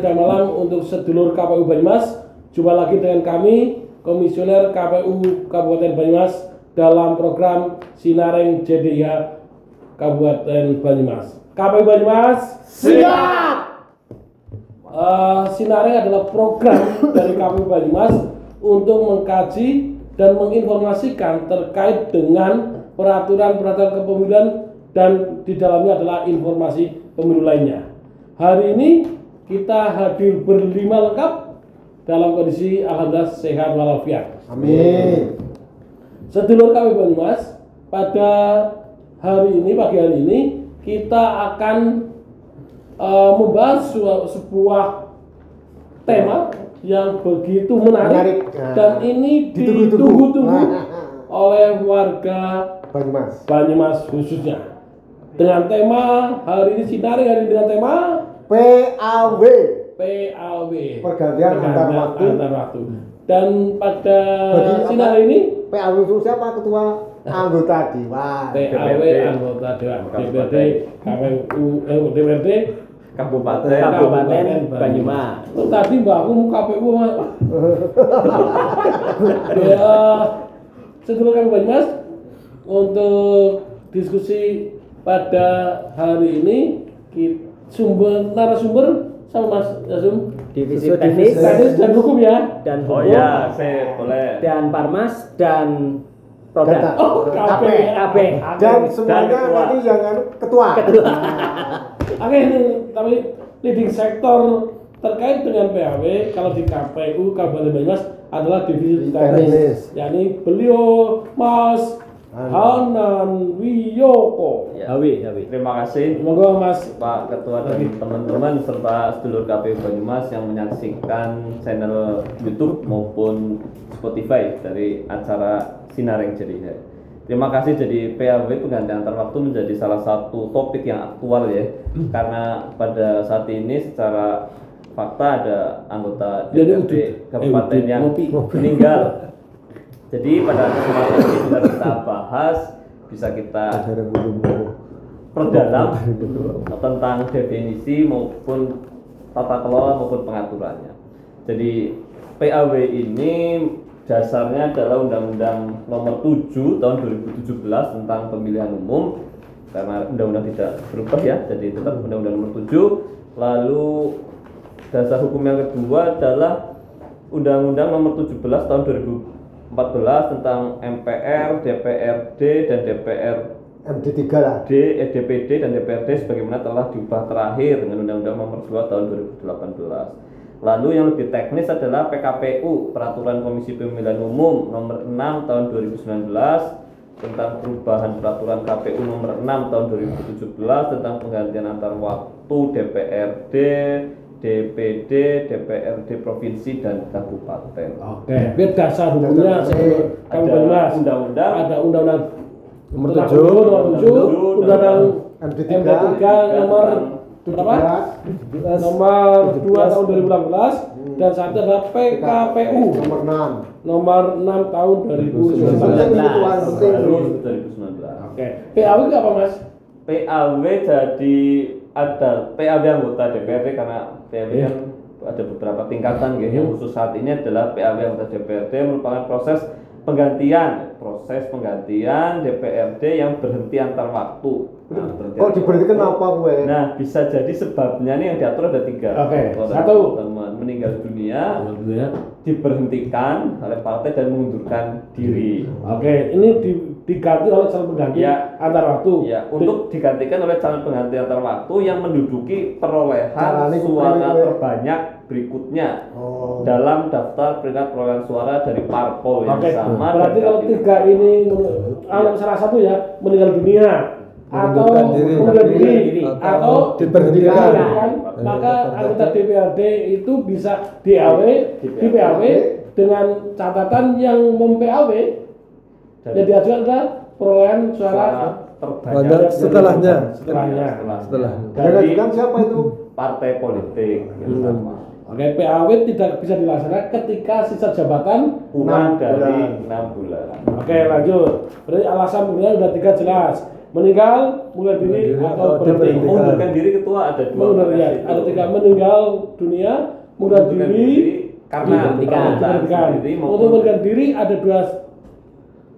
dan malam untuk sedulur KPU Banyumas. Jumpa lagi dengan kami, Komisioner KPU Kabupaten Banyumas dalam program Sinareng JDIH Kabupaten Banyumas. KPU Banyumas Siap. Eh, Sinareng adalah program dari KPU Banyumas untuk mengkaji dan menginformasikan terkait dengan peraturan-peraturan kepemiluan dan di dalamnya adalah informasi pemilu lainnya. Hari ini kita hadir berlima lengkap dalam kondisi alhamdulillah sehat walafiat. Amin. Sedulur kami Banyumas, pada hari ini, pagi hari ini, kita akan eh, membahas sebuah tema yang begitu menarik, Menarik. dan ini Ditunggu-tunggu. Nah. oleh warga Banyumas. Banyumas khususnya. Dengan tema hari ini Sinari hari ini dengan tema PAW. PAW Pergantian antar waktu. antar waktu. Dan pada Bagi apa? sinar ini PAW itu siapa ketua anggota dewan? PAW anggota Dewan DPRD KPU eh, DPRD Kabupaten Kabupaten Banyumas. Oh, tadi mbakku mau KPU Mak. ya sedulur kami Banyumas untuk diskusi pada hari ini ki- sumber narasumber sama Mas Yasum Divisi teknis divisi. teknis dan hukum ya dan Oh hukum ya, saya boleh. dan parmas dan produk. Data. oh KB KB. Dan semuanya nanti yang anu, ketua. Ketua. Oke ini tapi leading sektor terkait dengan PAW kalau di KPU Kabupaten Banyumas adalah divisi teknis. Teknis. yakni beliau Mas Hanan Wiyoko. Ya. Hawi, Hawi. Terima kasih Semoga Mas Pak Ketua dan teman-teman serta sedulur KPU Banyumas yang menyaksikan channel YouTube maupun Spotify dari acara Sinareng Jadi. Terima kasih jadi PAW penggantian antar waktu menjadi salah satu topik yang aktual ya karena pada saat ini secara fakta ada anggota DPRD kabupaten Eh, yang meninggal. Jadi pada kesempatan ini bisa kita bahas, bisa kita perdalam tentang definisi maupun tata kelola maupun pengaturannya. Jadi PAW ini dasarnya adalah Undang-Undang Nomor 7 Tahun 2017 tentang Pemilihan Umum karena undang-undang tidak berubah ya, jadi tetap Undang-Undang Nomor 7. Lalu dasar hukum yang kedua adalah Undang-Undang Nomor 17 Tahun 2014 tentang MPR, DPRD dan DPR MD3 lah. D, eh, DPD dan DPRD sebagaimana telah diubah terakhir dengan Undang-Undang Nomor 2 Tahun 2018. Lalu yang lebih teknis adalah PKPU, Peraturan Komisi Pemilihan Umum Nomor 6 Tahun 2019 tentang perubahan Peraturan KPU Nomor 6 Tahun 2017 tentang penggantian antar waktu DPRD, DPD, DPRD provinsi dan kabupaten. Oke, biar dasar hukumnya sebelum Ada undang-undang. ada undang-undang Nomor tentang tujuh. pemilu nomor tujuh, Tujuh, undang-undang MD3, MD3 nomor berapa? 17, Nomor 2 17. tahun 2018 dan satu adalah PKPU Nomor 6. nomor 6 tahun 2019. Penting itu Tuan, penting. Baru 2019. Oke, PAW itu apa Mas? PAW jadi ada PAW anggota DPRD karena PAW Iya. kan ada beberapa tingkatan gitu. Yang khusus saat ini adalah PAW anggota DPRD merupakan proses penggantian proses penggantian DPRD yang berhenti antar waktu. Nah, berhenti diberhentikan waktu. apa gue? Nah, bisa jadi sebabnya nih yang diatur ada tiga. Oke, Kalau satu. teman meninggal dunia, ya. diberhentikan oleh partai dan mengundurkan diri. Oke, ini di, diganti oleh calon pengganti Ya. antar waktu. Ya, untuk digantikan oleh calon pengganti antar waktu yang menduduki perolehan Jalani suara gue. terbanyak berikutnya Oh. dalam daftar peringkat perolehan suara dari parpol yang Oke, sama. berarti kalau tiga ini ah, salah satu ya meninggal dunia atau Mengundurkan diri. atau Atau diberhentikan. maka anggota DPRD itu bisa DAW, di PAW dengan catatan yang mem PAW dari yang diajukan adalah perolehan suara suara terbanyak setelahnya. Setelahnya. Setelah. Yang Dari ngajukan siapa itu? partai politik yang Hmm. sama. Oke, PAW tidak bisa dilaksanakan ketika sisa jabatan. kurang Enam dari bulan. enam bulan. Oke, lanjut. Berarti alasan pemilihan sudah tiga jelas. Meninggal, bunuh diri, diri atau atau berhenti. Mengundurkan diri ketua ada dua. Mengundur ya, ada tiga meninggal dunia, bunuh Mengundurkan diri, karena diberhentikan. Untuk mengundurkan diri ada dua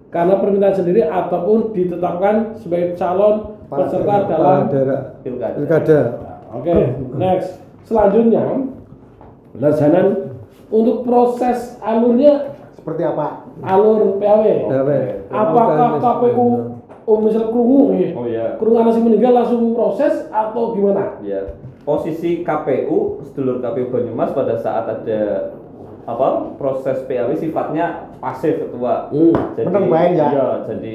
karena permintaan sendiri ataupun ditetapkan sebagai calon peserta dalam daerah pilkada. pilkada. Oke, next. Selanjutnya, laksanakan untuk proses alurnya Seperti apa? alur PAW. PAW. Apakah KPU oh misal kerungu nih, Oh iya. kerungu anak si meninggal langsung proses atau gimana? Ya, posisi KPU, sedulur KPU Banyumas pada saat ada apa proses PAW sifatnya pasif ketua. Hmm. Jadi, Meneng bae ya? Iya, jadi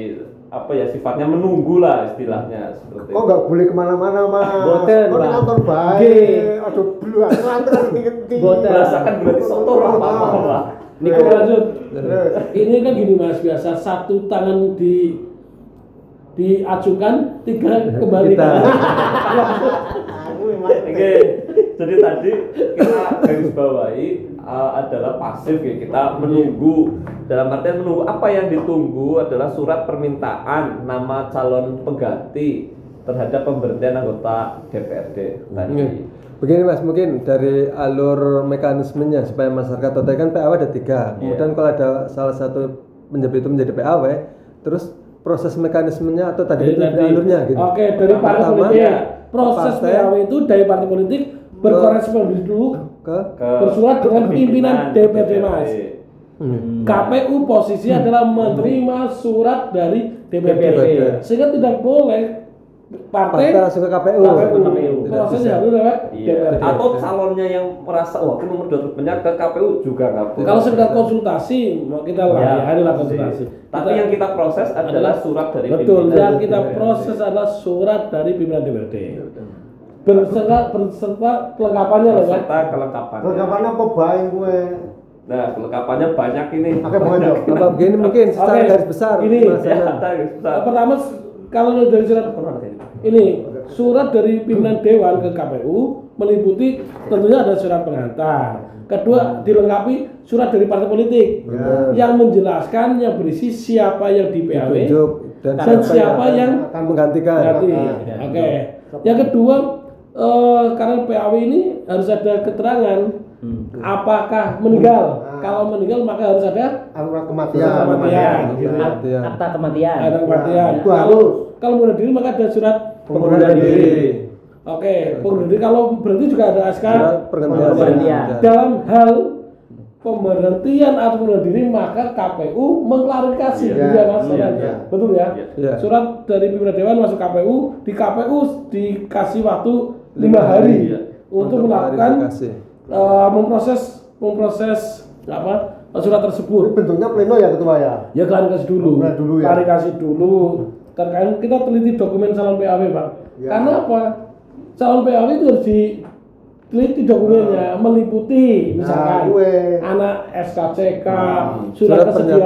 apa ya sifatnya menunggu lah istilahnya seperti Kok nggak boleh ke mana-mana mas? Boten, Kok di Pak. kantor baik. Aduh, dulu nganter ngerti Boten. merasakan berarti soto apa apa lah. Niko lanjut. Terus. Ini kan gini mas, biasa satu tangan di diajukan, tiga kembali. Kita. Aku memang. Jadi tadi kita garis bawahi uh, adalah pasif ya kita menunggu dalam artian menunggu apa yang ditunggu adalah surat permintaan nama calon pengganti terhadap pemberhentian anggota DPRD tadi. Iya. Begini mas, mungkin dari alur mekanismenya supaya masyarakat tahu kan PAW ada tiga. Kemudian kalau ada salah satu menjadi itu menjadi PAW, terus proses mekanismenya atau tadi Jadi itu tadi, alurnya gitu. Oke, dari partai politik. Proses partai PAW itu dari partai politik berkoresponden dulu ke Ke bersurat dengan pimpinan DPRD Mas. Hmm. KPU posisi adalah menerima surat dari DPRD. DPRD. Sehingga tidak boleh partai partai langsung ke KPU. KPU. KPU. Tidak Prosesnya harus lewat Iya. DPRD. Atau calonnya yang merasa wah aku nomor dua terbanyak ke KPU juga nggak boleh. Kalau sekedar konsultasi, mau kita lah Ya, ya, inilah konsultasi. Tapi yang kita proses adalah surat dari betul. pimpinan Yang kita proses adalah surat dari pimpinan DPRD. Berserta berserta kelengkapannya loh kan. Serta kelengkapannya. Kelengkapannya apa baik gue? Nah, kelengkapannya banyak ini. Oke, mohon jawab. Apa begini mungkin secara Oke, garis besar Mas Ya, garis besar. Pertama kalau dari surat ini surat dari pimpinan dewan ke KPU meliputi tentunya ada surat pengantar. Kedua dilengkapi surat dari partai politik Benar. yang menjelaskan yang berisi siapa yang di PAW dan, dan siapa yang akan menggantikan. ganti. Oke. Yang kedua eh, karena PAW ini harus ada keterangan apakah meninggal. Kalau meninggal maka harus ada kematian. Surat kematian. Gitu. Kematian. Akta kematian. ada kematian. itu Kalau harus. kalau bunuh diri maka ada surat Pengunduran diri. Oke, pengunduran diri kalau berhenti juga ada SK pergantian. Dalam hal pemberhentian atau pengunduran diri maka KPU mengklarifikasi Iya, gitu ya Mas iya, Sonan? iya. betul ya Iya. surat dari pimpinan dewan masuk KPU di KPU dikasih waktu lima hari Iya. untuk melakukan eh, memproses memproses apa surat tersebut Bentuknya pleno ya ketua ya. ya klarifikasi dulu Klarifikasi dulu ya. klarifikasi dulu terkait kita teliti dokumen calon PAW pak Ya. karena apa calon PAW itu harus diteliti dokumennya meliputi misalkan Nah, gue. anak SKCK Hmm. surat, Surat kesediaan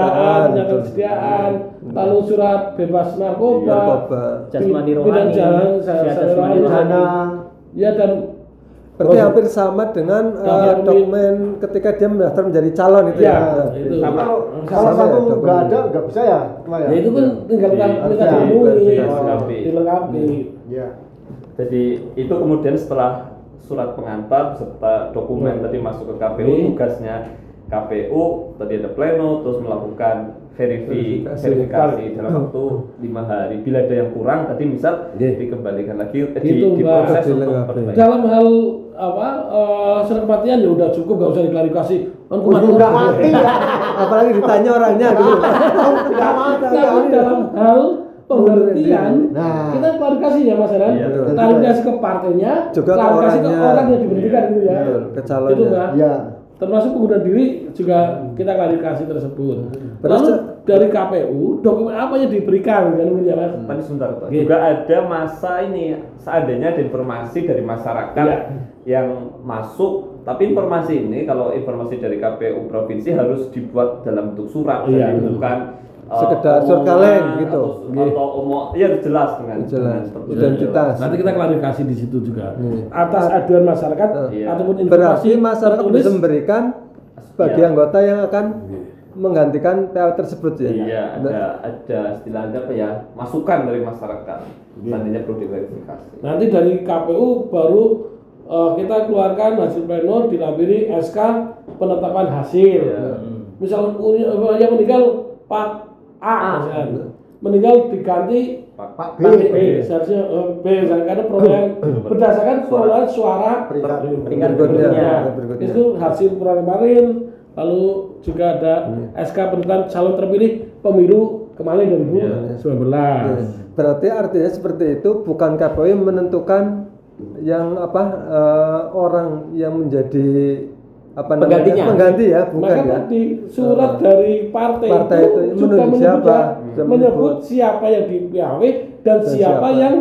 pernyataan, kesediaan lalu surat bebas narkoba, Narkoba. Jasmani rohani. jalan jasmani rohani. Dana. Ya dan Berarti hampir sama dengan uh, Dokumen- dokumen ketika dia mendaftar menjadi calon itu ya, ya. itu Sama. Kalau salah ya, satu dokumen. nggak ada nggak bisa ya ya. ya itu kan tinggal kita Di- minta di- dipenuhi dilengkapi. dilengkapi Ya. Jadi itu kemudian setelah surat pengantar beserta dokumen tadi masuk ke KPU tugasnya KPU tadi ada pleno terus melakukan verifi, Verifikasi. verifikasi dalam waktu lima hari. Bila ada yang kurang tadi misal Oke. dikembalikan lagi eh, di, diproses untuk perbaikan. dalam hal apa eh, surat kematian ya udah cukup nggak usah diklarifikasi kan kematian Udah mati ya. Apalagi ditanya orangnya gitu. Udah mati. tapi dalam hal pemberhentian Nah. kita klarifikasi ya mas Anan Iya, klarifikasi ke partainya Juga klarifikasi ke orangnya. orang yang diberhentikan gitu ya Betul, ke calonnya. itu Ya. Termasuk pengunduran diri juga kita klarifikasi tersebut. Terus, lalu dari KPU dokumen apa yang diberikan? Kan ya mas? Tadi sebentar Pak. Juga ada masa ini seandainya ada informasi dari masyarakat Iya. yang masuk, tapi informasi ini kalau informasi dari KPU provinsi harus dibuat dalam bentuk surat, Iya, jadi betul. bukan Sekedar omongan surkaleng gitu. atau, atau omong ya jelas dengan Jelas. Identitas. Nanti kita klarifikasi di situ juga. Hmm. Atas aduan masyarakat Iya. ataupun informasi Berarti masyarakat tertulis, bisa memberikan bagi Iya. anggota yang akan menggantikan PAW tersebut ya. Iya, ada ada istilahnya apa ya masukan dari masyarakat. Nantinya perlu diverifikasi. Nanti dari KPU baru eh, kita keluarkan hasil pleno dilampiri SK penetapan hasil. Iya. Misal uh, yang meninggal Pak A, misalkan. meninggal diganti Pak Pak B. B, seharusnya eh, B, karena perolehan. Berdasarkan perolehan suara Peringkat. Peringkat Berikutnya, itu hasil perolehan kemarin. Lalu juga ada Iya. SK penetapan calon terpilih pemilu kemarin 2019 Ya. Berarti artinya seperti itu bukan KPU menentukan yang apa eh, orang yang menjadi apa namanya Penggantinya. pengganti ya bukan Maka ya. tadi surat dari partai, Partai itu itu, juga menyebut, siapa, ya- menyebut menyebut. siapa yang di PAW dan, Dan siapa, siapa yang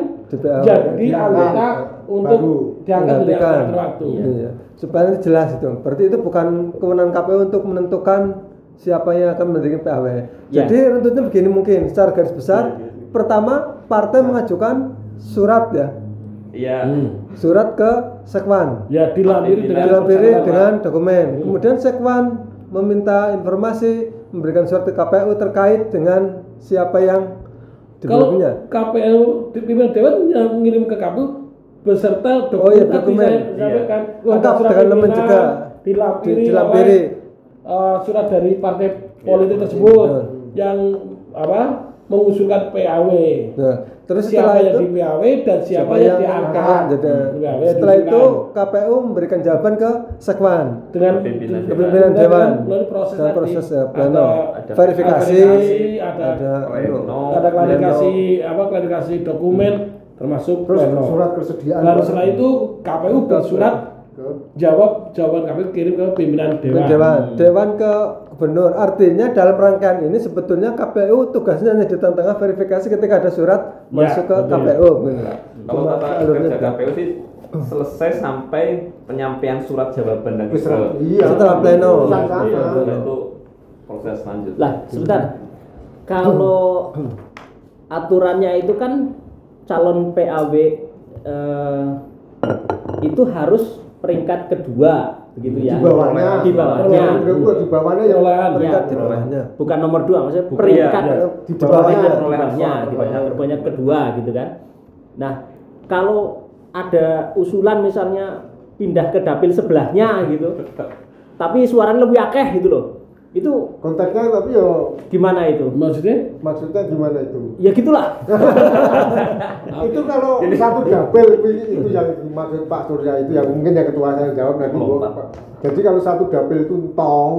jadi anggota untuk Baru. diangkat waktu. Iya. Supaya jelas itu. Berarti itu bukan kewenangan KPU untuk menentukan siapa yang akan mendirikan PAW. Ya. Jadi runtutnya begini mungkin secara garis besar. Pertama, partai mengajukan surat ya, Iya. surat ke Sekwan. Ya dilampiri dengan dilampiri dengan dokumen. Kemudian Sekwan meminta informasi, memberikan surat ke KPU terkait dengan siapa yang Kalau dibelinya. KPU pimpinan dewan yang mengirim ke KPU beserta dokumen, Oh iya, tadi dokumen. saya Iya. Lengkap dengan pimpinan, juga. dilampiri, Di- dilampiri. oleh, eh, surat dari partai politik tersebut yang apa mengusulkan PAW. Nah, terus siapa setelah yang itu di PAW dan siapa, yang diangkat. Jadi, Di PAW yang setelah itu diusulkan. KPU memberikan jawaban ke Sekwan. dengan Pimpinan Dewan. melalui proses Dan proses ya, Ada- pleno. ada verifikasi, ada ada ada klarifikasi apa klarifikasi dokumen termasuk Terus pleno. surat kesediaan. Lalu setelah itu KPU bersurat jawab jawaban KPU kirim ke pimpinan dewan. dewan, dewan ke gubernur. Artinya dalam rangkaian ini sebetulnya KPU tugasnya hanya di tengah-tengah verifikasi ketika ada surat Ya, masuk ke betul. KPU. benar. Kalau tata alurnya kerja. KPU sih selesai sampai penyampaian surat jawaban dan ke Iya. Setelah pleno. Iya, itu proses selanjutnya. Lah, sebentar. Kalau aturannya itu kan calon PAW eh, itu harus peringkat kedua, begitu ya? Di bawahnya. Di bawahnya. Di bawahnya yang. Peringkat Ya. di bawahnya. Bukan nomor dua, maksudnya Bukan, peringkat iya, iya. di bawahnya. bawahnya. di perolehan bawahnya, suara, di perolehan. bawahnya banyak kedua gitu kan. Nah, kalau ada usulan misalnya pindah ke dapil sebelahnya gitu, tapi suaranya lebih akeh gitu loh. Itu konteksnya tapi yo gimana itu? Maksudnya maksudnya gimana itu? Ya gitulah. itu kalau satu dapil itu, yang dimaksud Pak Surya itu yang mungkin yang ketua saya jawab nanti. Pak. Jadi kalau satu dapil itu entong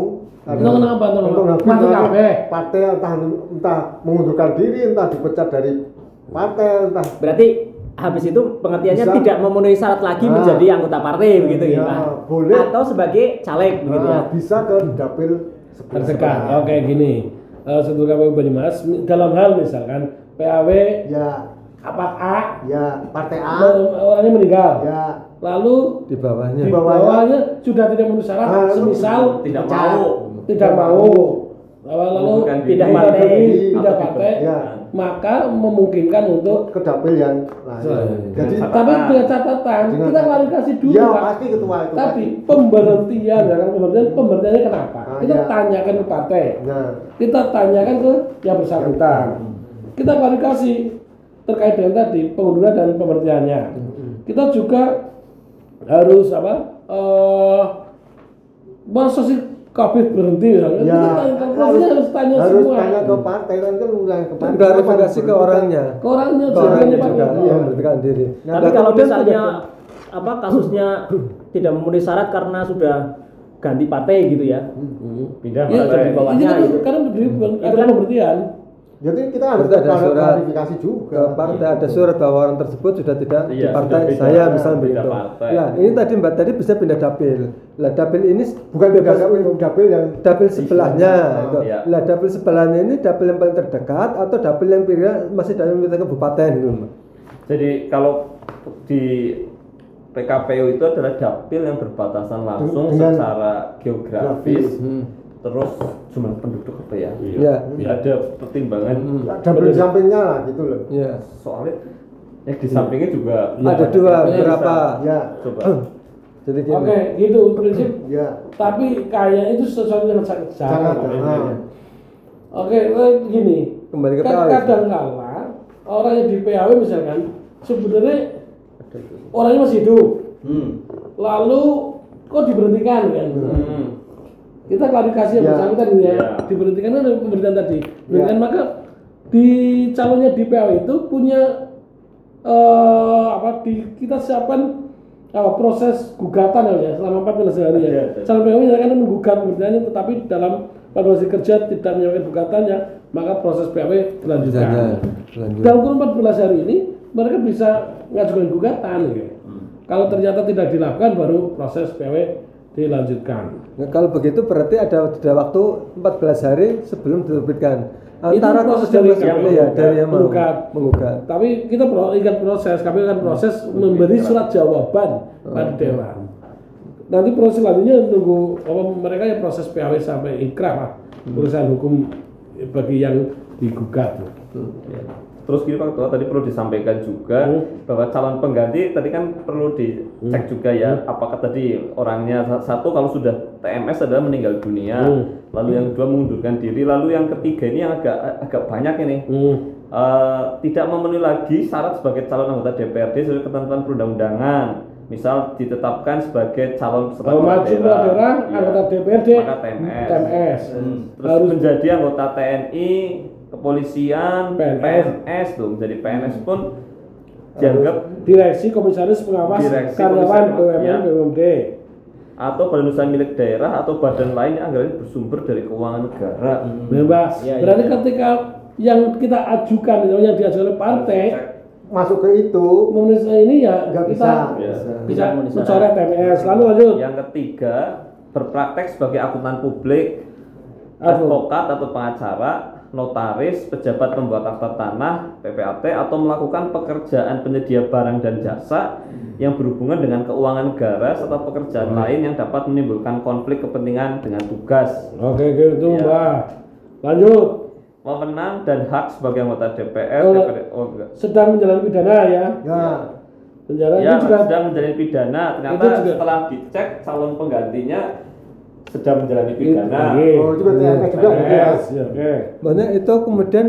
Entong kenapa, entong kenapa? partai entah entah mengundurkan diri entah dipecat dari partai entah Berarti habis itu pengertiannya Bisa. tidak memenuhi syarat lagi Ah. menjadi anggota partai begitu Ya, ya, Pak. boleh. Atau sebagai caleg begitu ya. Nah, bisa ke dapil sebelah terdekat. sebelah. Oke gini. Uh, Seluruh KPU Banyumas dalam hal misalkan PAW Ya, apa A ya partai A. men- orangnya meninggal. Ya, Lalu Di bawahnya. di bawahnya. bawahnya sudah tidak memenuhi syarat, semisal tidak mau tidak mau lalu pindah diri. partai. pindah Atau partai Ya. Maka memungkinkan untuk ke dapil yang lain. Jadi Dengan tapi dengan catatan Dengan- kita klarifikasi dulu ya Pak. pasti ketua itu. tapi pemberhentian ya kan pemberhentian pemberhentiannya kenapa? Ah, kita ya. tanyakan ke partai. Nah, kita tanyakan ke yang bersangkutan. Kita klarifikasi terkait dengan tadi pengunduran dan pemberhentiannya. Kita juga harus apa eh sih kabeh berhenti ya tanya kalkulasinya harus tanya harus semua tanya ke partai kan kan udah ke partai. Klarifikasi ke orangnya. ke orangnya Ke orangnya juga Iya. yang memberitakan diri. Nah, Tapi kalau misalnya apa kasusnya tidak memenuhi syarat karena sudah ganti partai gitu ya. pindah Iya, partai. di bawahnya ini kan gitu. karena berdiri Itu ada kan- pemberhentian Jadi kita harus ada ada surat klarifikasi juga. ke partai ada surat bahwa orang tersebut sudah tidak di Iya, partai sudah beda- saya misalnya beda begitu. partai. Nah ini tadi mbak tadi bisa pindah dapil. Lah dapil ini Bukan bebas- dapil, dapil yang dapil sebelahnya. Ah, itu. iya. Lah dapil sebelahnya ini dapil yang paling terdekat atau dapil yang kira masih dalam wilayah kabupaten gitu. Mbak. Jadi kalau di PKPU itu adalah dapil yang berbatasan langsung Dengan secara geografis Hmm. Terus jumlah penduduk apa ya? Ya. Nggak ada pertimbangan double di sampingnya lah gitu loh Ya. soalnya yang di sampingnya juga Ada dua Iya, berapa? ya coba Jadi gini. Oke, gitu prinsip. ya Tapi kayak itu sesuatu yang sangat sangat nah. Oke, eh, gini. Kembali ke Kan PAW. kadang kala orang yang di PAW misalkan sebenarnya orangnya masih hidup. hmm. Lalu kok diberhentikan kan? Hmm. Kita klarifikasi yang Ya. bersangkutan ini ya. Ya. Diberhentikan kan oleh pemerintahan tadi. Ya. Diberhentikan maka di calonnya di PAW itu punya eh apa di kita siapkan apa proses gugatan ya selama 14 hari ya. Ada, ada. Calon PAW misalkan menggugat pemerintahnya tetapi dalam 14 hari kerja tidak menyampaikan gugatannya, maka proses PAW dilanjutkan. Misalnya, lanjut. Dalam kurun 14 hari ini mereka bisa mengajukan gugatan gitu. Kalau ternyata tidak dilakukan baru proses PW dilanjutkan. Nah, kalau begitu berarti ada ada waktu 14 hari sebelum diterbitkan. Antara Itu proses dari yang ya, dari yang menggugat. menggugat. Tapi kita pro, ingat proses, kami akan proses memberi surat jawaban pada dewan. Nanti proses selanjutnya nunggu apa, mereka ya proses PAW sampai inkrah lah, urusan hukum bagi yang digugat. Ya. Terus gini Pak Ketua, tadi perlu disampaikan juga Hmm. bahwa calon pengganti tadi kan perlu dicek juga ya apakah tadi orangnya sa- satu kalau sudah TMS adalah meninggal dunia, Hmm. lalu yang kedua mengundurkan diri, lalu yang ketiga ini yang agak agak banyak ini Hmm. Eh, tidak memenuhi lagi syarat sebagai calon anggota DPRD sesuai ketentuan perundang-undangan. Misal ditetapkan sebagai calon peserta Kalau maju daerah, kepala daerah, iya. anggota DPRD, maka TMS. TMS. Hmm. Terus Harus menjadi anggota TNI, kepolisian, PNS. PNS tuh menjadi PNS pun dianggap direksi komisaris pengawas Direksi, karyawan BUMN ya. BUMD. atau badan usaha milik daerah atau badan lain yang anggarannya bersumber dari keuangan negara. Bebas. Iya, iya, Berarti iya. ketika yang kita ajukan yang diajukan oleh partai masuk ke itu memenuhi ini ya nggak kita bisa Ya. bisa Bisa memenuhi syarat. mencoret TMS. Lalu lanjut. Yang ketiga, berpraktek sebagai akuntan publik, advokat atau pengacara, notaris, pejabat pembuat akta tanah, PPAT atau melakukan pekerjaan penyedia barang dan jasa yang berhubungan dengan keuangan negara serta pekerjaan lain yang dapat menimbulkan konflik kepentingan dengan tugas, Oke, gitu Ya. Mbak. Lanjut. wewenang dan hak sebagai anggota DPR, Oh, DPR oh enggak. Sedang menjalani pidana ya. ya Penjara Ya, juga sedang menjalani pidana. Ternyata Itu juga- setelah dicek calon penggantinya sedang menjalani pidana. Oke. oh juga TNS juga gitu ya TMS, ya, Oke. Makanya itu kemudian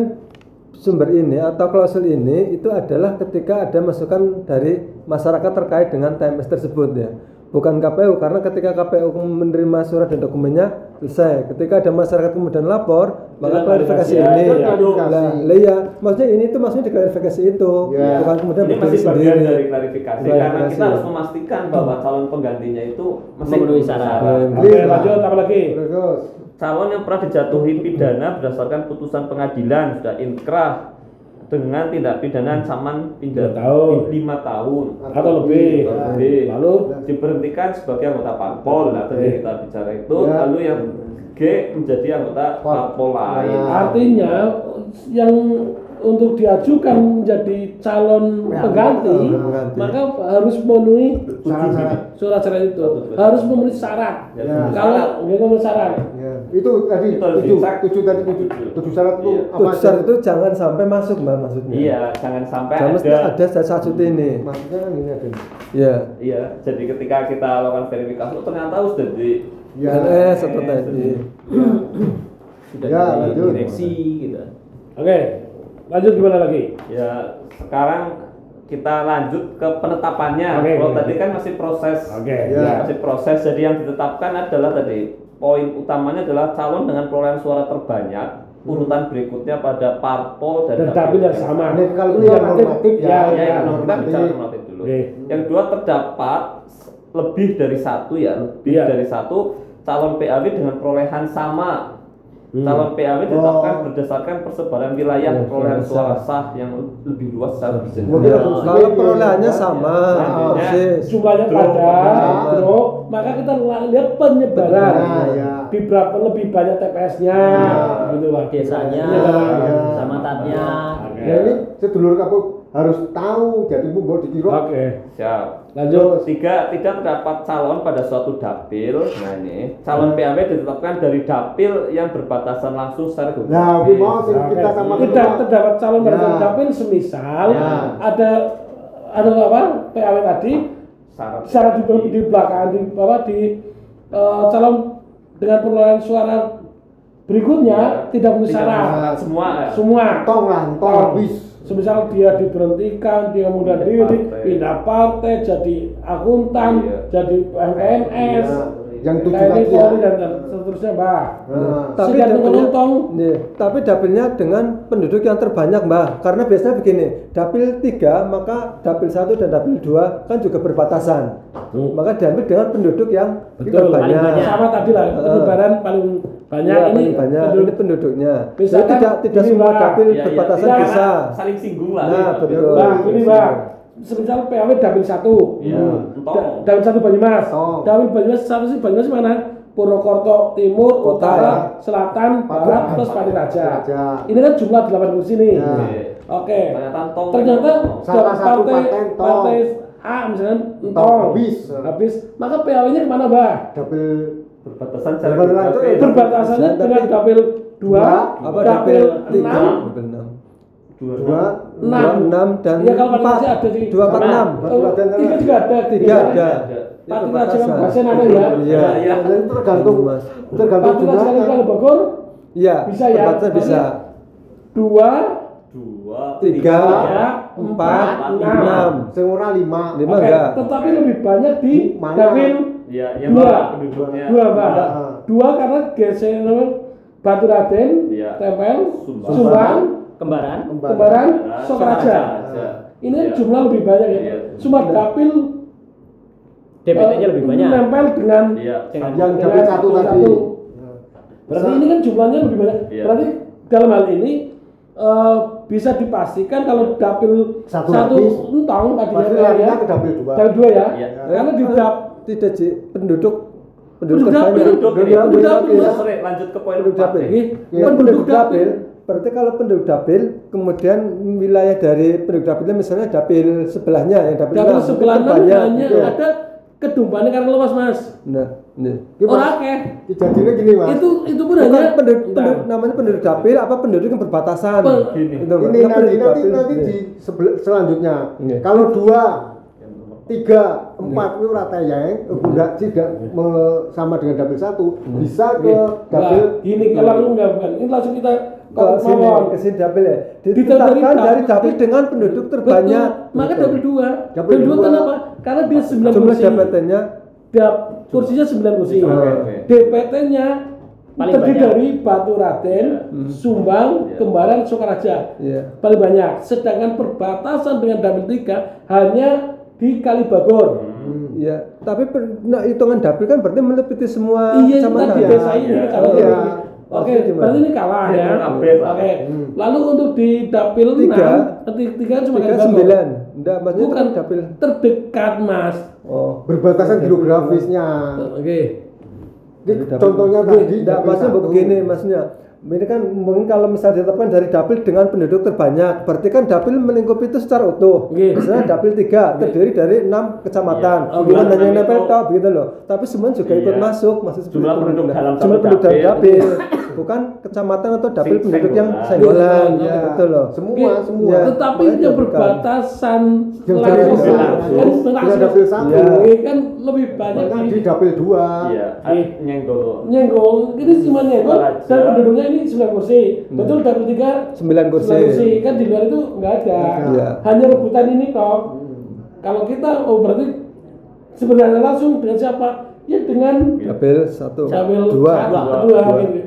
sumber ini atau klausul ini itu adalah ketika ada masukan dari masyarakat terkait dengan TMS tersebut ya. Bukan KPU karena ketika KPU menerima surat dan dokumennya selesai. Ketika ada masyarakat kemudian lapor, maka Tidak klarifikasi klarifikasi, ini. ya, lah iya, maksudnya ini itu maksudnya diklarifikasi itu, Ya. bukan kemudian Ini masih bagian sendiri. dari klarifikasi karena Klarifikasi. kita harus memastikan bahwa calon penggantinya itu masih Memenuhi syarat. Oke, lanjut apa lagi? terus Calon yang pernah dijatuhi pidana berdasarkan putusan pengadilan sudah inkrah dengan tindak pidana ancaman Tiga tahun. lima tahun Atau lebih. lebih. Lalu diberhentikan sebagai anggota parpol nah tadi Oke. kita bicara itu Ya. lalu yang G menjadi anggota parpol lain Ya. artinya yang untuk diajukan menjadi calon Ya, pengganti, pengganti. maka harus memenuhi syarat-syarat itu Betul. harus memenuhi syarat. Ya, Ya. Kalau nggak memenuhi syarat, ya itu tadi tujuh tujuh tadi tujuh tujuh syarat itu Iya. apa Putusan aja? itu jangan sampai masuk mbak maksudnya. iya jangan sampai Jangan ada ada satu ini. maksudnya kan ini ada Ya. iya jadi ketika kita lakukan verifikasi oh, ternyata sudah di ya NS atau TNI. Sudah Ya, dari lanjut. direksi gitu. oke. Lanjut gimana lagi? ya sekarang kita lanjut ke penetapannya Oke, kalau oke. tadi kan masih proses Oke. Ya. masih proses jadi yang ditetapkan adalah tadi poin utamanya adalah calon dengan perolehan suara terbanyak urutan berikutnya pada parpol dan Dan dapil yang sama. Ini kalau itu yang normatif ya. Ya, ya, ya. yang kita bicara normatif dulu. Oke. Yang kedua terdapat lebih dari satu ya, lebih Iya. dari satu calon PAW dengan perolehan sama. Hmm. Calon PAW ditetapkan Oh. berdasarkan persebaran wilayah Ya, perolehan suara sah yang lebih luas secara berjenjang. Mungkin Ya, harus kalau lebih, perolehannya ya. sama, persis. Jumlahnya padat, sama. drop, maka kita lihat penyebaran. Nah, ya. Di berapa lebih banyak TPS-nya, Ya. gitu lah. Desanya. Ya. kecamatannya. Oke. Ya ini sedulur kapu harus tahu jadi bu mau dikira Oke. Siap. Lanjut. Tiga, tidak terdapat calon pada suatu dapil. Nah ini, calon PAW ditetapkan dari dapil yang berbatasan langsung secara geografis. nah bu mau Oke. kita sama tidak terdapat calon pada suatu dapil semisal Ya. ada ada apa PAW tadi Syarat. syarat di, di belakang di apa di eh, calon dengan perolehan suara berikutnya Ya. tidak memenuhi Tidak syarat mensyarat semua ya. semua tong lah tong habis semisal dia diberhentikan dia Pindah diri partai. pindah partai jadi akuntan Iya. jadi PNS Ya. yang tujuh tadi ya dan seterusnya mbak Nah, tapi menguntung. Nih, tapi dapilnya dengan penduduk yang terbanyak mbak karena biasanya begini dapil tiga maka dapil satu dan dapil dua kan juga berbatasan Hmm. maka diambil dengan penduduk yang Betul, terbanyak sama tadi lah penyebaran paling banyak Iya, ini banyak penduduk- ini penduduknya Jadi tidak tidak semua Mbak. dapil Iya, iya, berbatasan tidak. bisa Saling singgung lah. Nah, nih, betul. Bang, ini bang, semisal PAW dapil satu, Iya, Da- entong. dapil satu Banyumas, Tong. dapil Banyumas satu sih Banyumas mana? Purwokerto Timur, Kota, Utara, ya. Selatan, Barat, Barat, terus Pati Raja. Raja. Ini kan jumlah 8 kursi nih. Ya. Oke. Oke. Ternyata Salah satu partai partai A misalnya Entong, habis. habis, maka PAW-nya ke mana, Mbak? dapil berbatasan Berbatasan, geografis. Berbatasannya Dan dengan dapil 2, apa dapil dapil tiga 6, dapil enam Dua. dua enam. Dua, enam, dan ya kalau empat. Pati ada di Dua, empat, sana. enam. Oh, tiga juga ada tiga ada Pati Itu Raja. Basen ada ya iya Iya. itu tergantung Mas. tergantung Pati Raja kalau Bogor iya Bisa ya? perbatasan bisa dua Dua. Tiga. tiga empat enam enam sing ora lima lima Oke, enggak tetapi lebih banyak di Mana? dapil Iya, yang dua penduduknya. dua mbak Dua. dua karena geser Batu Raden Iya. Tempel Sumbang. Sumbang Kembaran. kembar Kembaran Kembaran, Sokaraja ini Iya. jumlah lebih banyak ya Iya. cuma dapil DPT-nya eh, lebih banyak. nempel dengan. Dengan- yang dapil satu tadi satu. Berarti ini kan jumlahnya lebih banyak. Iya. Berarti dalam hal ini eh, bisa dipastikan kalau dapil Satu satu, entong tadi Berarti ya, ya. ke dapil dua. Dapil dua ya. Iya. Karena di dap tidak Ci. penduduk penduduk Penduduk terbanyak Penduduk ini. Penduduk penduduk dapil. dapil. Iya, sorry, lanjut ke poin penduduk dapil Ya, penduduk penduduk dapil. dapil berarti kalau penduduk dapil kemudian wilayah dari penduduk dapilnya misalnya dapil sebelahnya yang dapil dapil enam, sebelah banyak hanya gitu. ada kedumpannya karena luas mas. nah ini. Ini Orang akeh. jadinya gini mas Itu itu pun bukan hanya penduduk, Bentar. penduduk namanya penduduk dapil apa penduduk yang berbatasan Pe- Gini. Itu, ini Nah, nanti penduduk nanti dapil, nanti iya. di sebel- selanjutnya Iya. kalau dua tiga empat itu rata yang enggak tidak me- sama dengan dapil satu bisa ke dapil Enggak, gini kalau lu enggak bukan. Ini langsung kita ke kalau sini mawon. ke sini dapil ya Ditetapkan dari dari dapil dengan penduduk terbanyak Betul. Maka dapil dua. Dapil dua dua. kenapa? Karena dia 9 jumlah kursi. jabatannya Dap, kursinya 9 kursi. DPT-nya Paling terdiri banyak. dari Batu Raden, Sumbang, Iya. Kembaran, Sokaraja. Iya. Paling banyak. Sedangkan perbatasan dengan dapil 3 hanya di Kalibagor. Iya, tapi per, nah, hitungan dapil kan berarti meliputi semua Iya, kecamatan. tadi ya. desa ini, Iya. kecamatan Iya. ini. Oke, gimana? berarti ini kalah ya. Iya, kabeh, Pak. Oke. Lalu untuk di dapil Tiga. 6, tiga, tiga cuma Tiga sembilan, enggak maksudnya Bukan kan dapil. terdekat, Mas. Oh, berbatasan geografisnya Oke. Dapil- contohnya Begini, tadi enggak, dapil maksudnya begini maksudnya ini kan mungkin kalau misalnya ditetapkan dari dapil dengan penduduk terbanyak berarti kan dapil melingkupi itu secara utuh Oke. misalnya dapil tiga terdiri dari enam kecamatan Iya. bukan Jumlah hanya nempel itu- tok begitu loh tapi semua juga ikut Iya. masuk maksud seperti Jumlah itu. penduduk dalam jumlah satu penduduk dalam dapil. dapil bukan kecamatan atau dapil Sing- penduduk yang senggolan. senggolan Ya. betul loh semua Oke. semua Ya. Tetapi bukan. berbatasan Yang langsung kan dapil satu. Iya. Kan lebih banyak di di dapil dua Iya, nyenggol. nyenggol ini cuma nyenggol dan penduduknya ini 9 kursi. Betul dapil tiga sembilan kursi. sembilan kursi. Kan di luar itu nggak ada. Iya. hanya rebutan ini toh kalau kita oh berarti sebenarnya langsung dengan siapa? Ya dengan dapil satu. Dapil dua. Dua. kedua Dua. gitu.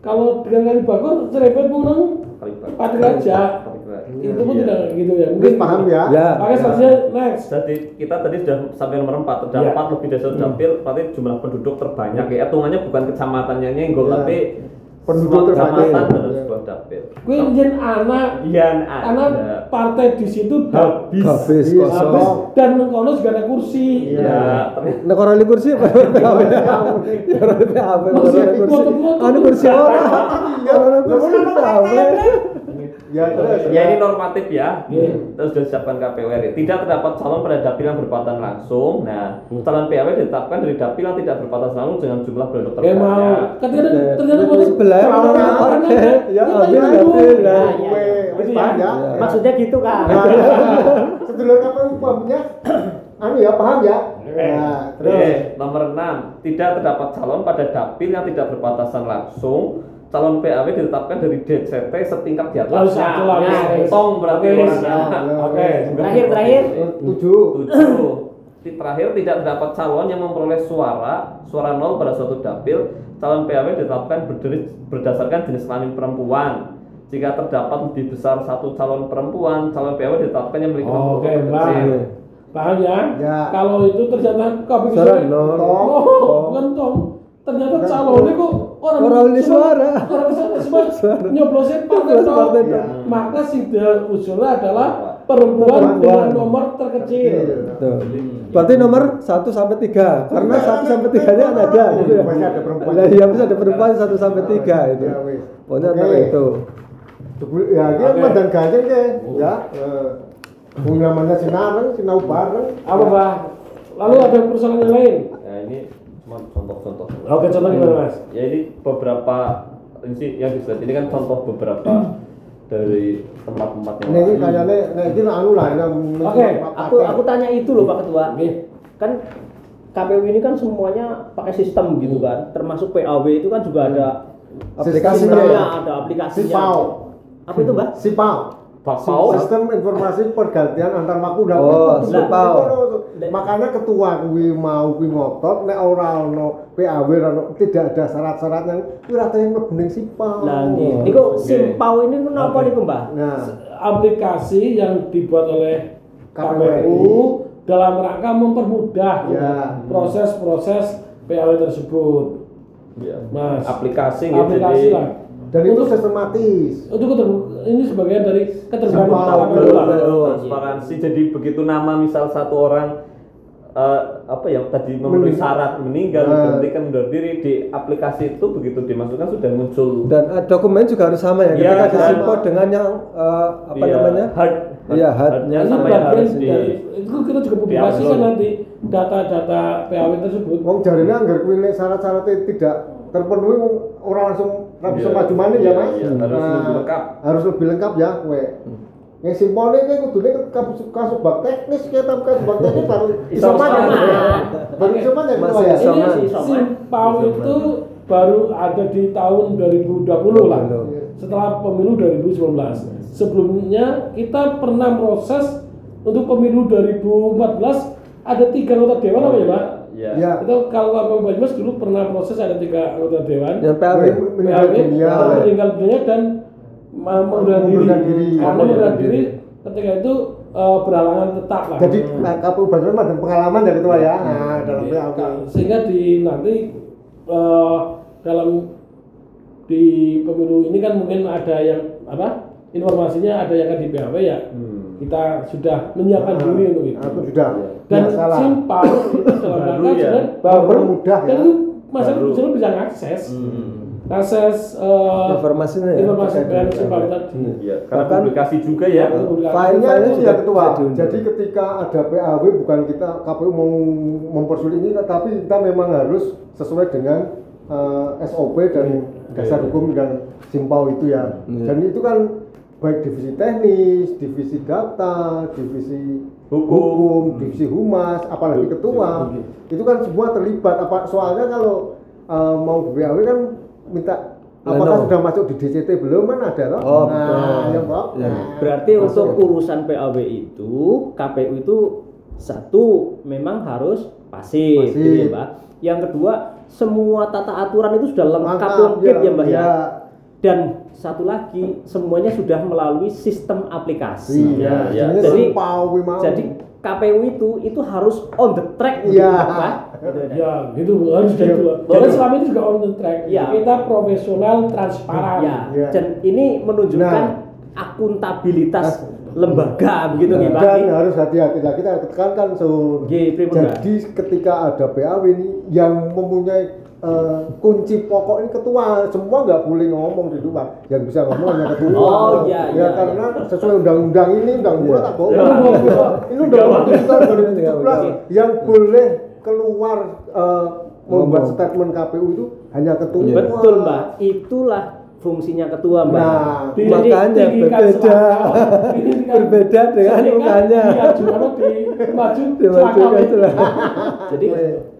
Kalau dengan kali bagor serempet menang Kalibat. Pati Raja. Kalibat. itu pun tidak gitu ya. Mungkin paham ya? Ya Oke, selanjutnya next. Jadi kita tadi sudah sampai nomor 4 Iya. terdapat lebih dari satu dapil berarti jumlah penduduk terbanyak. Ya hitungannya bukan kecamatannya nyenggol Iya. tapi Penduduk terbanyak. Iya. sebuah dapil. Gue izin anak Iya, anak partai di situ Habis. habis Iya. kosong habis dan kono juga ada kursi. Iya, Nah, kalau di kursi apa? Ya, ada kursi. Anu kursi orang. Orang kursi itu apa? Ya terus. Ya ini normatif ya. Oke. Terus sudah disiapkan KPU RI. Tidak terdapat calon pada dapil yang berpatan langsung. Nah, calon PAW ditetapkan dari dapil yang tidak berpatan langsung dengan jumlah penduduk Oke mau terbanyak. ketika Oke. ternyata Itu mau sebelah orang kan, Ya, ambil dapil. Ya, Nah, ya, ya. ya. ya. Maksudnya gitu kan. Sedulur KPU umpamanya anu ya paham ya. Nah, terus Oke, nomor 6. Tidak terdapat calon pada dapil yang tidak berbatasan langsung. Calon PAW ditetapkan dari DCT setingkat di Lalu satu lagi. Ya, Tong berarti Oke. Oke. Terakhir terakhir. tujuh. Tujuh. Di terakhir tidak terdapat calon yang memperoleh suara suara nol pada suatu dapil. Calon PAW ditetapkan berdiri- berdasarkan jenis kelamin perempuan. Jika terdapat lebih besar satu calon perempuan, calon PAW ditetapkan yang memiliki nomor Oke, kecil. Paham ya? Ya. Kalau itu ternyata kami Suara nol. Oh, bukan tong. Ternyata calonnya kok orang Orang ini suara. Orang cuma Suara. nyoblosin partai partai toh. Maka sidang usulnya adalah perempuan Perempuan. dengan nomor terkecil. Tuh. Berarti nomor 1 sampai 3 karena 1 sampai 3 nya ada gitu ya. Ada perempuan. Lah iya bisa ada perempuan 1 sampai 3 itu. Ya, wis. Pokoknya antara itu. Ya dia Oke. mandan ganjeng ke ya eh wong namanya sinareng sinau bareng Apa, Mbak? Lalu ada persoalan yang lain? Nah, ini contoh-contoh. Oke, contoh gimana, Mas? Ya ini beberapa ini yang disebut ini kan contoh beberapa dari tempat-tempat yang ini kayaknya nah ini anu lah yang Oke, Aku aku tanya itu loh Pak Ketua. Kan KPU ini kan semuanya pakai sistem gitu kan. Termasuk PAW itu kan juga ada Aplikasinya. ada aplikasinya. Sipau. Apa itu, Mbak? Sipau Sipau? sistem informasi pergantian antar waktu dan Oh, waktu. Sipau. makanya ketua kuwi mau kuwi ngotot nek ora ono PAW ora ono tidak ada syarat-syarat yang kuwi ora tau mlebu ning Sipau Lah nggih. Niku Simpau ini Oke. niku, Mbak? nah Aplikasi yang dibuat oleh KPU. Dalam rangka mempermudah Ya. proses-proses PAW tersebut. Ya. Mas. aplikasi gitu Aplikasi lah. Dan itu Untuk- sistematis Untuk keter- ini sebagian dari keterbukaan lah. transparansi jadi begitu nama misal satu orang eh, apa ya tadi memenuhi syarat meninggal Nah. diberhentikan mundur diri di aplikasi itu begitu dimasukkan sudah muncul Dan uh, dokumen juga harus sama ya. Iya, Ketika dengan yang uh, apa Iya, namanya? hard Iya, hard. hardnya Ini sama yang bagian harus di dari itu kita juga publikasikan nanti data-data PAW tersebut. wong jarine anggar kuwi nek syarat-syaratnya tidak terpenuhi wong ora langsung ora bisa Iya. maju maneh ya Iya, Mas iya, harus Nah, lebih lengkap. harus lebih lengkap ya kowe yang simpone ini kudune kasubag kasubag teknis ya tapi kasubag teknis baru iso Iso mana mana. baru iso mana ya Ini. Simpau itu baru ada di tahun 2020 lah. Setelah pemilu 2019. Sebelumnya kita pernah proses untuk pemilu 2014 ada tiga anggota dewan apa ya, Pak? Ya ya Itu kalau KPU Banyumas dulu pernah proses ada tiga anggota dewan. Yang meninggal PAW, dunia uh, meninggal dunia dan mengundurkan diri. Diri. Karena mengundurkan iya. diri. ketika itu uh, berhalangan tetap lah. jadi nah, KPU Banyumas ada pengalaman ya ketua ya? Nah dalam Iya, sehingga di nanti eh, dalam di pemilu ini kan mungkin ada yang apa informasinya ada yang kan di PAW ya kita sudah menyiapkan Nah, diri untuk itu aku sudah dan nggak salah simpel itu dalam Baru rangka ya. sebenarnya Baru mudah dan ya. itu masyarakat Baru. bisa akses Hmm. akses eh, Informasinya ya, informasi dari dengan simpel tadi ya karena Bahkan- publikasi juga ya. Filenya juga ya ketua. Jadi ketika ada PAW bukan kita KPU mau mempersulit ini, tapi kita memang harus sesuai dengan eh, SOP dan dasar hukum dan simpau itu ya. Iya. Dan itu kan baik divisi teknis, divisi data, divisi Hukum. divisi humas, apalagi ketua, itu kan semua terlibat. Apa soalnya kalau eh, mau PAW kan minta apakah sudah masuk di DCT belum kan ada loh. Oh, nah, betul. ya, Pak. Ya. Nah, Berarti masuk. untuk urusan PAW itu KPU itu satu memang harus pasif, Pasif. gitu ya, Mbak. Yang kedua semua tata aturan itu sudah lengkap lengkap ya, Mbak ya. ya. Dan satu lagi semuanya sudah melalui sistem aplikasi. Iya, Ya, jadinya Jadi-. Jadi KPU itu itu harus on the track Iya. Pak. Gitu, ya. ya itu harus Iya. gitu loh. Jadi- Dan selama ini juga on the track. Iya. Kita profesional, transparan. Ya, Iya. dan ini menunjukkan Nah. akuntabilitas lembaga begitu nih Pak. dan harus hati-hati lah kita tekankan so Mbak? jadi ketika ada PAW ini yang mempunyai eh, kunci pokok ini ketua. Semua nggak boleh ngomong di luar. Yang bisa ngomong hanya ketua. Oh, iya, ya iya, karena sesuai undang-undang ini undang-undang tak bohong Iya. ini undang-undang tahun 2017 yang boleh keluar eh, membuat statement KPU itu hanya ketua. Betul mbak, itulah fungsinya ketua mbak. Nah, Jadi makanya berbeda. Berbeda dengan mukanya. selangkah. Jadi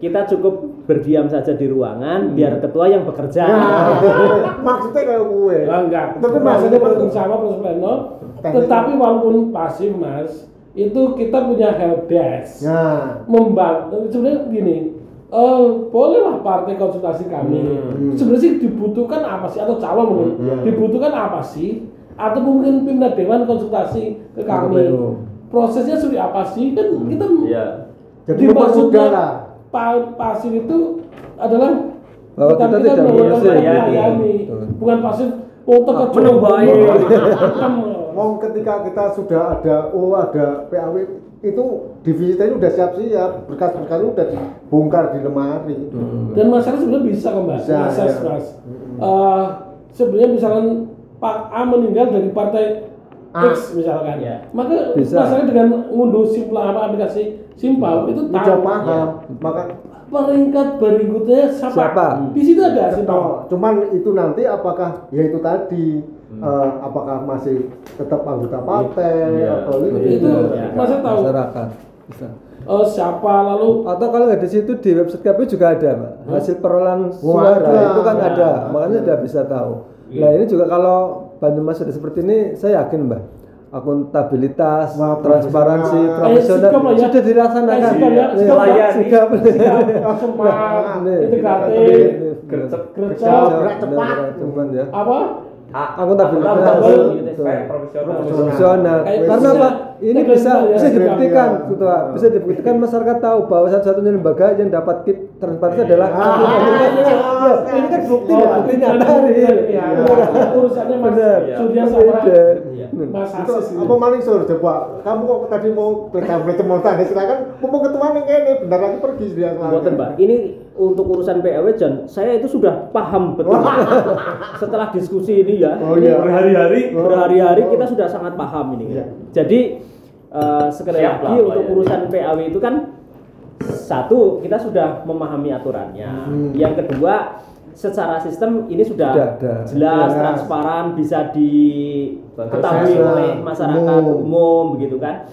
kita cukup berdiam saja di ruangan biar ketua yang bekerja. Nah, maksudnya kayak gue Ya, enggak. Tapi maksudnya bekerja sama Mas Pleno. Tetapi walaupun pasif Mas, itu kita punya help desk. nah Membantu sebenarnya gini. Eh bolehlah partai konsultasi kami. Hmm. Sebenarnya sih dibutuhkan apa sih atau calon mungkin Hmm. dibutuhkan apa sih? Atau mungkin pimpinan dewan konsultasi ke kami. KPU. Prosesnya seperti apa sih? Kan kita Iya. jadi lah pa- pasif itu adalah Bahwa kita tidak melakukan melayani. melayani. Betul. bukan pasif oh teka Menunggu. Mau ketika kita sudah ada oh ada PAW itu divisi tadi udah siap-siap berkas-berkas udah dibongkar di lemari. Dan masyarakat sebenarnya bisa kok mbak, Bisa, akses ya. mas. Eh, sebenarnya misalkan Pak A meninggal dari partai A. X misalkan, Ya. maka Bisa. masyarakat dengan ngunduh simpel apa aplikasi simpel itu Udah tahu paham. Maka peringkat berikutnya siapa? Siapa? Di situ ada simpel. Cuman itu nanti apakah ya itu tadi eh, apakah masih tetap anggota partai Iya. atau itu, Itu Ya. masyarakat tahu? Masyarakat bisa. Eh, siapa lalu? Atau kalau nggak di situ di website KPU juga ada mbak. Hasil perolehan Oh, suara ada. itu kan Ya. ada makanya sudah bisa tahu. Nah ini juga kalau Banyumas sudah seperti ini saya yakin mbak. Akuntabilitas Wah, transparansi profesional. profesional Eh, ya. sudah dilaksanakan Eh, sikap ya, sikap ya. sikap sikap, semangat, Nih, integratif, Gercep. gercep, cepat. Benar, cepat ya apa? A- Akuntabilitas. Akuntabilitas. Betul. Profesional. profesional. Karena bisa- apa ini bisa ya. bisa Iya, dibuktikan iya. ketua bisa dibuktikan masyarakat tahu bahwa satu-satunya lembaga yang dapat kit transparansi adalah Ah, Loh, ini kan bukti Oh, ya bukti nyata Iya, urusannya Mas benar Surya Mas Asis ini. apa maling sur coba kamu kok tadi mau mau tanya silakan mumpung ketua nih kayaknya bentar lagi pergi dia Mboten, Mbak. Ini untuk urusan PAW John, saya itu sudah paham betul. Setelah diskusi ini ya, Oh, iya. berhari-hari, Oh. berhari-hari kita sudah sangat paham ini. Iya. Jadi eh, sekali Siap lagi lah, untuk Pak, ya. urusan PAW itu kan satu kita sudah memahami aturannya. Hmm. Yang kedua secara sistem ini sudah, Sudah ada. jelas, Jelas. transparan, bisa diketahui oleh masyarakat umum. umum begitu kan.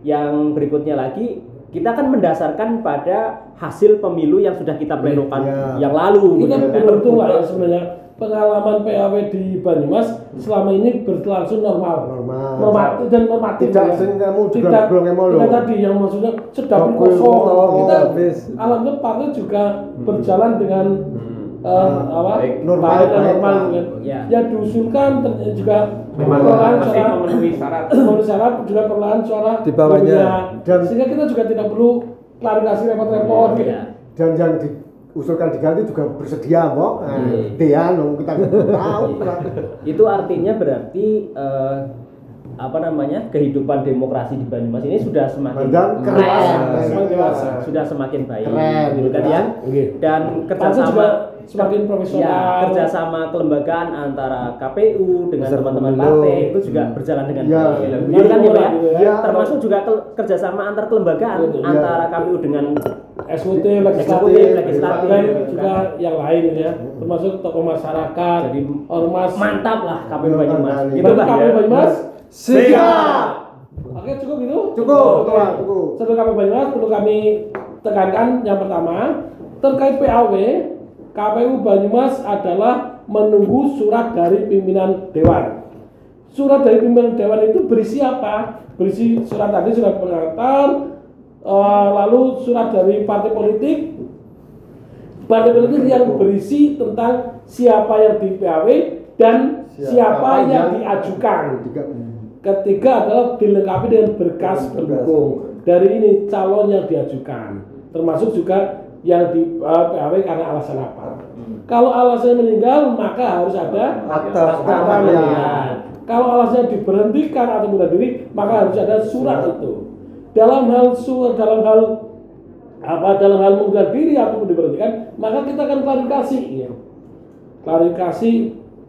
Yang berikutnya lagi kita akan mendasarkan pada hasil pemilu yang sudah kita plenokan Iya. yang lalu Kita begitu kan. beruntung lah ya sebenarnya pengalaman PAW di Banyumas selama ini berlangsung normal, Normal. normatif dan normatif. Tidak ya. sing kamu juga tidak, tidak tadi yang maksudnya sedang kosong. kita habis. alhamdulillah partai juga berjalan dengan eh, apa baik, normal, baik dan baik, normal kan. Ya. Yang diusulkan ter- juga Memang perlahan suara memenuhi syarat. memenuhi syarat juga perlahan suara Di bawahnya. Dan- sehingga kita juga tidak perlu klarifikasi repot-repot gitu. Ya. dan yang diusulkan diganti juga bersedia kok nah, Hmm. dia no, kita tahu Itu artinya berarti eh, apa namanya kehidupan demokrasi di Banyumas ini sudah semakin Dan keren. Nah, Semakin dewasa. sudah semakin baik Keren, gitu kan ya Oke. dan kerjasama semakin profesional. ya kerjasama kelembagaan antara KPU dengan teman-teman partai itu juga berjalan dengan Ya. baik Ya. Begitu kan ya Pak ya? Ya. termasuk juga ke- kerjasama antar kelembagaan Betul. antara KPU dengan Eksekutif, legislatif, legislatif, dan juga yang lain ya, termasuk tokoh masyarakat, Jadi ormas. mantap lah KPU Ya, Banyumas gitu Berarti Pak KPU ya Banyumas siap Oke cukup itu. Cukup, ketua, cukup. Sebelum KPU Banyumas perlu kami tekankan yang pertama terkait PAW KPU Banyumas adalah menunggu surat dari pimpinan dewan. Surat dari pimpinan dewan itu berisi apa? Berisi surat tadi surat pengantar, eh, lalu surat dari partai politik, partai politik yang berisi tentang siapa yang di PAW dan siapa, Siapa yang, yang diajukan. Tiga. Ketiga adalah dilengkapi dengan berkas pendukung dari ini calon yang diajukan, termasuk juga yang di uh, PAW karena alasan apa. Kalau alasannya meninggal maka harus ada Akta. Kalau alasannya diberhentikan atau bunuh diri maka harus ada surat itu. Dalam hal surat dalam hal apa dalam hal mengundurkan diri atau diberhentikan, maka kita akan klarifikasi. Ya. Klarifikasi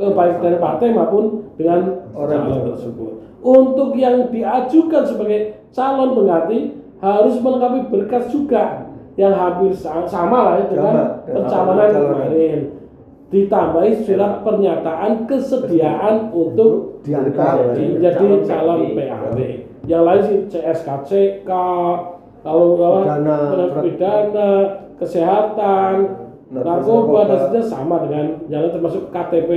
eh, baik dari partai maupun dengan Orang calon tersebut. Untuk yang diajukan sebagai calon pengganti harus melengkapi berkas juga yang hampir sa- sama lah ya dengan pencalonan kemarin. Ditambahi surat pernyataan kesediaan untuk diangkat jadi Calon calon PAW. Yang lain sih CSKCK, lalu apa? Pidana, pidana, kesehatan, Narkoba. narkoba dan seterusnya sama dengan yang termasuk KTP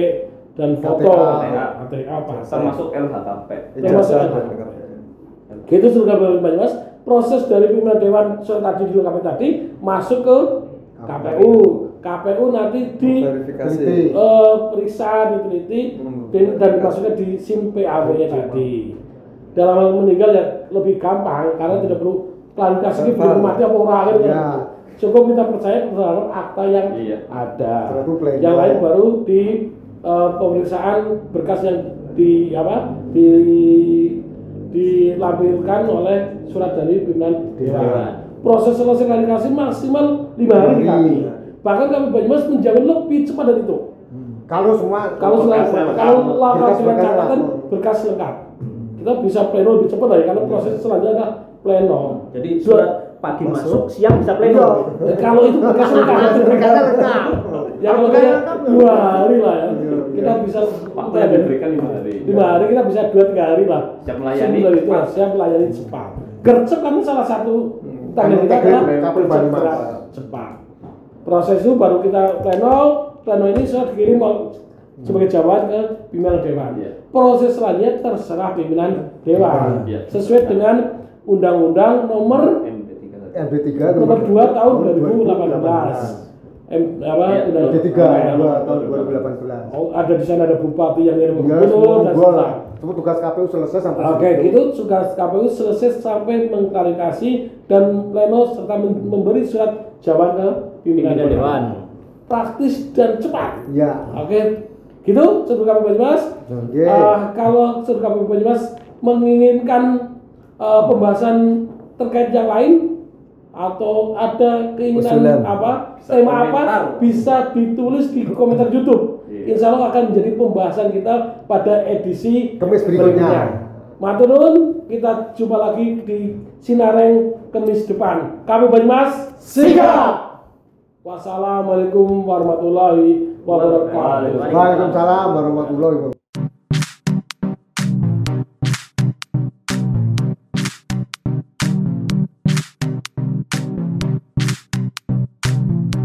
dan foto, KTA. Termasuk LHKP Termasuk dan Gitu sudah Banyumas. Proses dari pimpinan dewan surat tadi dilengkapi tadi masuk ke KPU. KPU nanti di eh, periksa, diteliti Hmm. dan, dan dimasukkan di SIM PAW nya tadi. Dalam hal meninggal ya lebih gampang karena tidak perlu klarifikasi ini belum mati apa orang gitu. Ya. Cukup kita percaya terhadap akta yang Iya. ada. Yang lain baru di eh, pemeriksaan berkas yang di apa di dilampirkan oleh surat dari pimpinan dewan. Dewan. Proses selesai klarifikasi maksimal lima hari kami. Bahkan kami Banyumas menjamin lebih cepat dari itu. kalau semua Kalau Berkas lengkap. kalau dengan berkas catatan lengkap. berkas lengkap, kita bisa pleno lebih cepat lagi karena proses selanjutnya adalah pleno. Jadi surat pagi masuk, siang bisa Iya. pleno. Eh, kalau itu berkas lengkap, berkasnya lengkap yang Kalau lebih berkas lengkap, dua hari lah ya. Iya, Kita iya. bisa waktu yang diberikan lima hari lima hari kita bisa dua tiga hari lah. Siap melayani Sebelum itu cepat. siap melayani cepat. Gercep kan salah satu tanda kita Tanda adalah gercep cepat. Proses itu baru kita pleno, pleno ini sudah dikirim mau- sebagai jawaban ke pimpinan dewan. Iya. Proses selanjutnya terserah pimpinan dewan Iya. sesuai dengan Undang-Undang Nomor MD3 tadi. MD3 Nomor 2 tahun 2018. M, apa? Iya, Undang- MD3 dua tahun 2018 Oh, ada di sana ada bupati yang ngirim ya gubernur dan seterusnya. semua tugas KPU selesai sampai Oke, situ. gitu tugas KPU selesai sampai mengklarifikasi dan pleno serta mem- memberi surat jawaban ke pimpinan Pimpinan dewan. Praktis dan cepat. ya Oke, gitu seluruh KPU Banyumas. Ah, kalau seluruh KPU Banyumas menginginkan ah, pembahasan terkait yang lain atau ada keinginan Usulan. apa Bisa tema apa komentar. bisa ditulis di komentar YouTube. Iya. Insya Allah akan menjadi pembahasan kita pada edisi Kemis berikutnya. Maturun, kita jumpa lagi di Sinareng Kemis depan. Kami Banyumas, sigap! Wassalamualaikum warahmatullahi wabarakatuh. Waalaikumsalam warahmatullahi wabarakatuh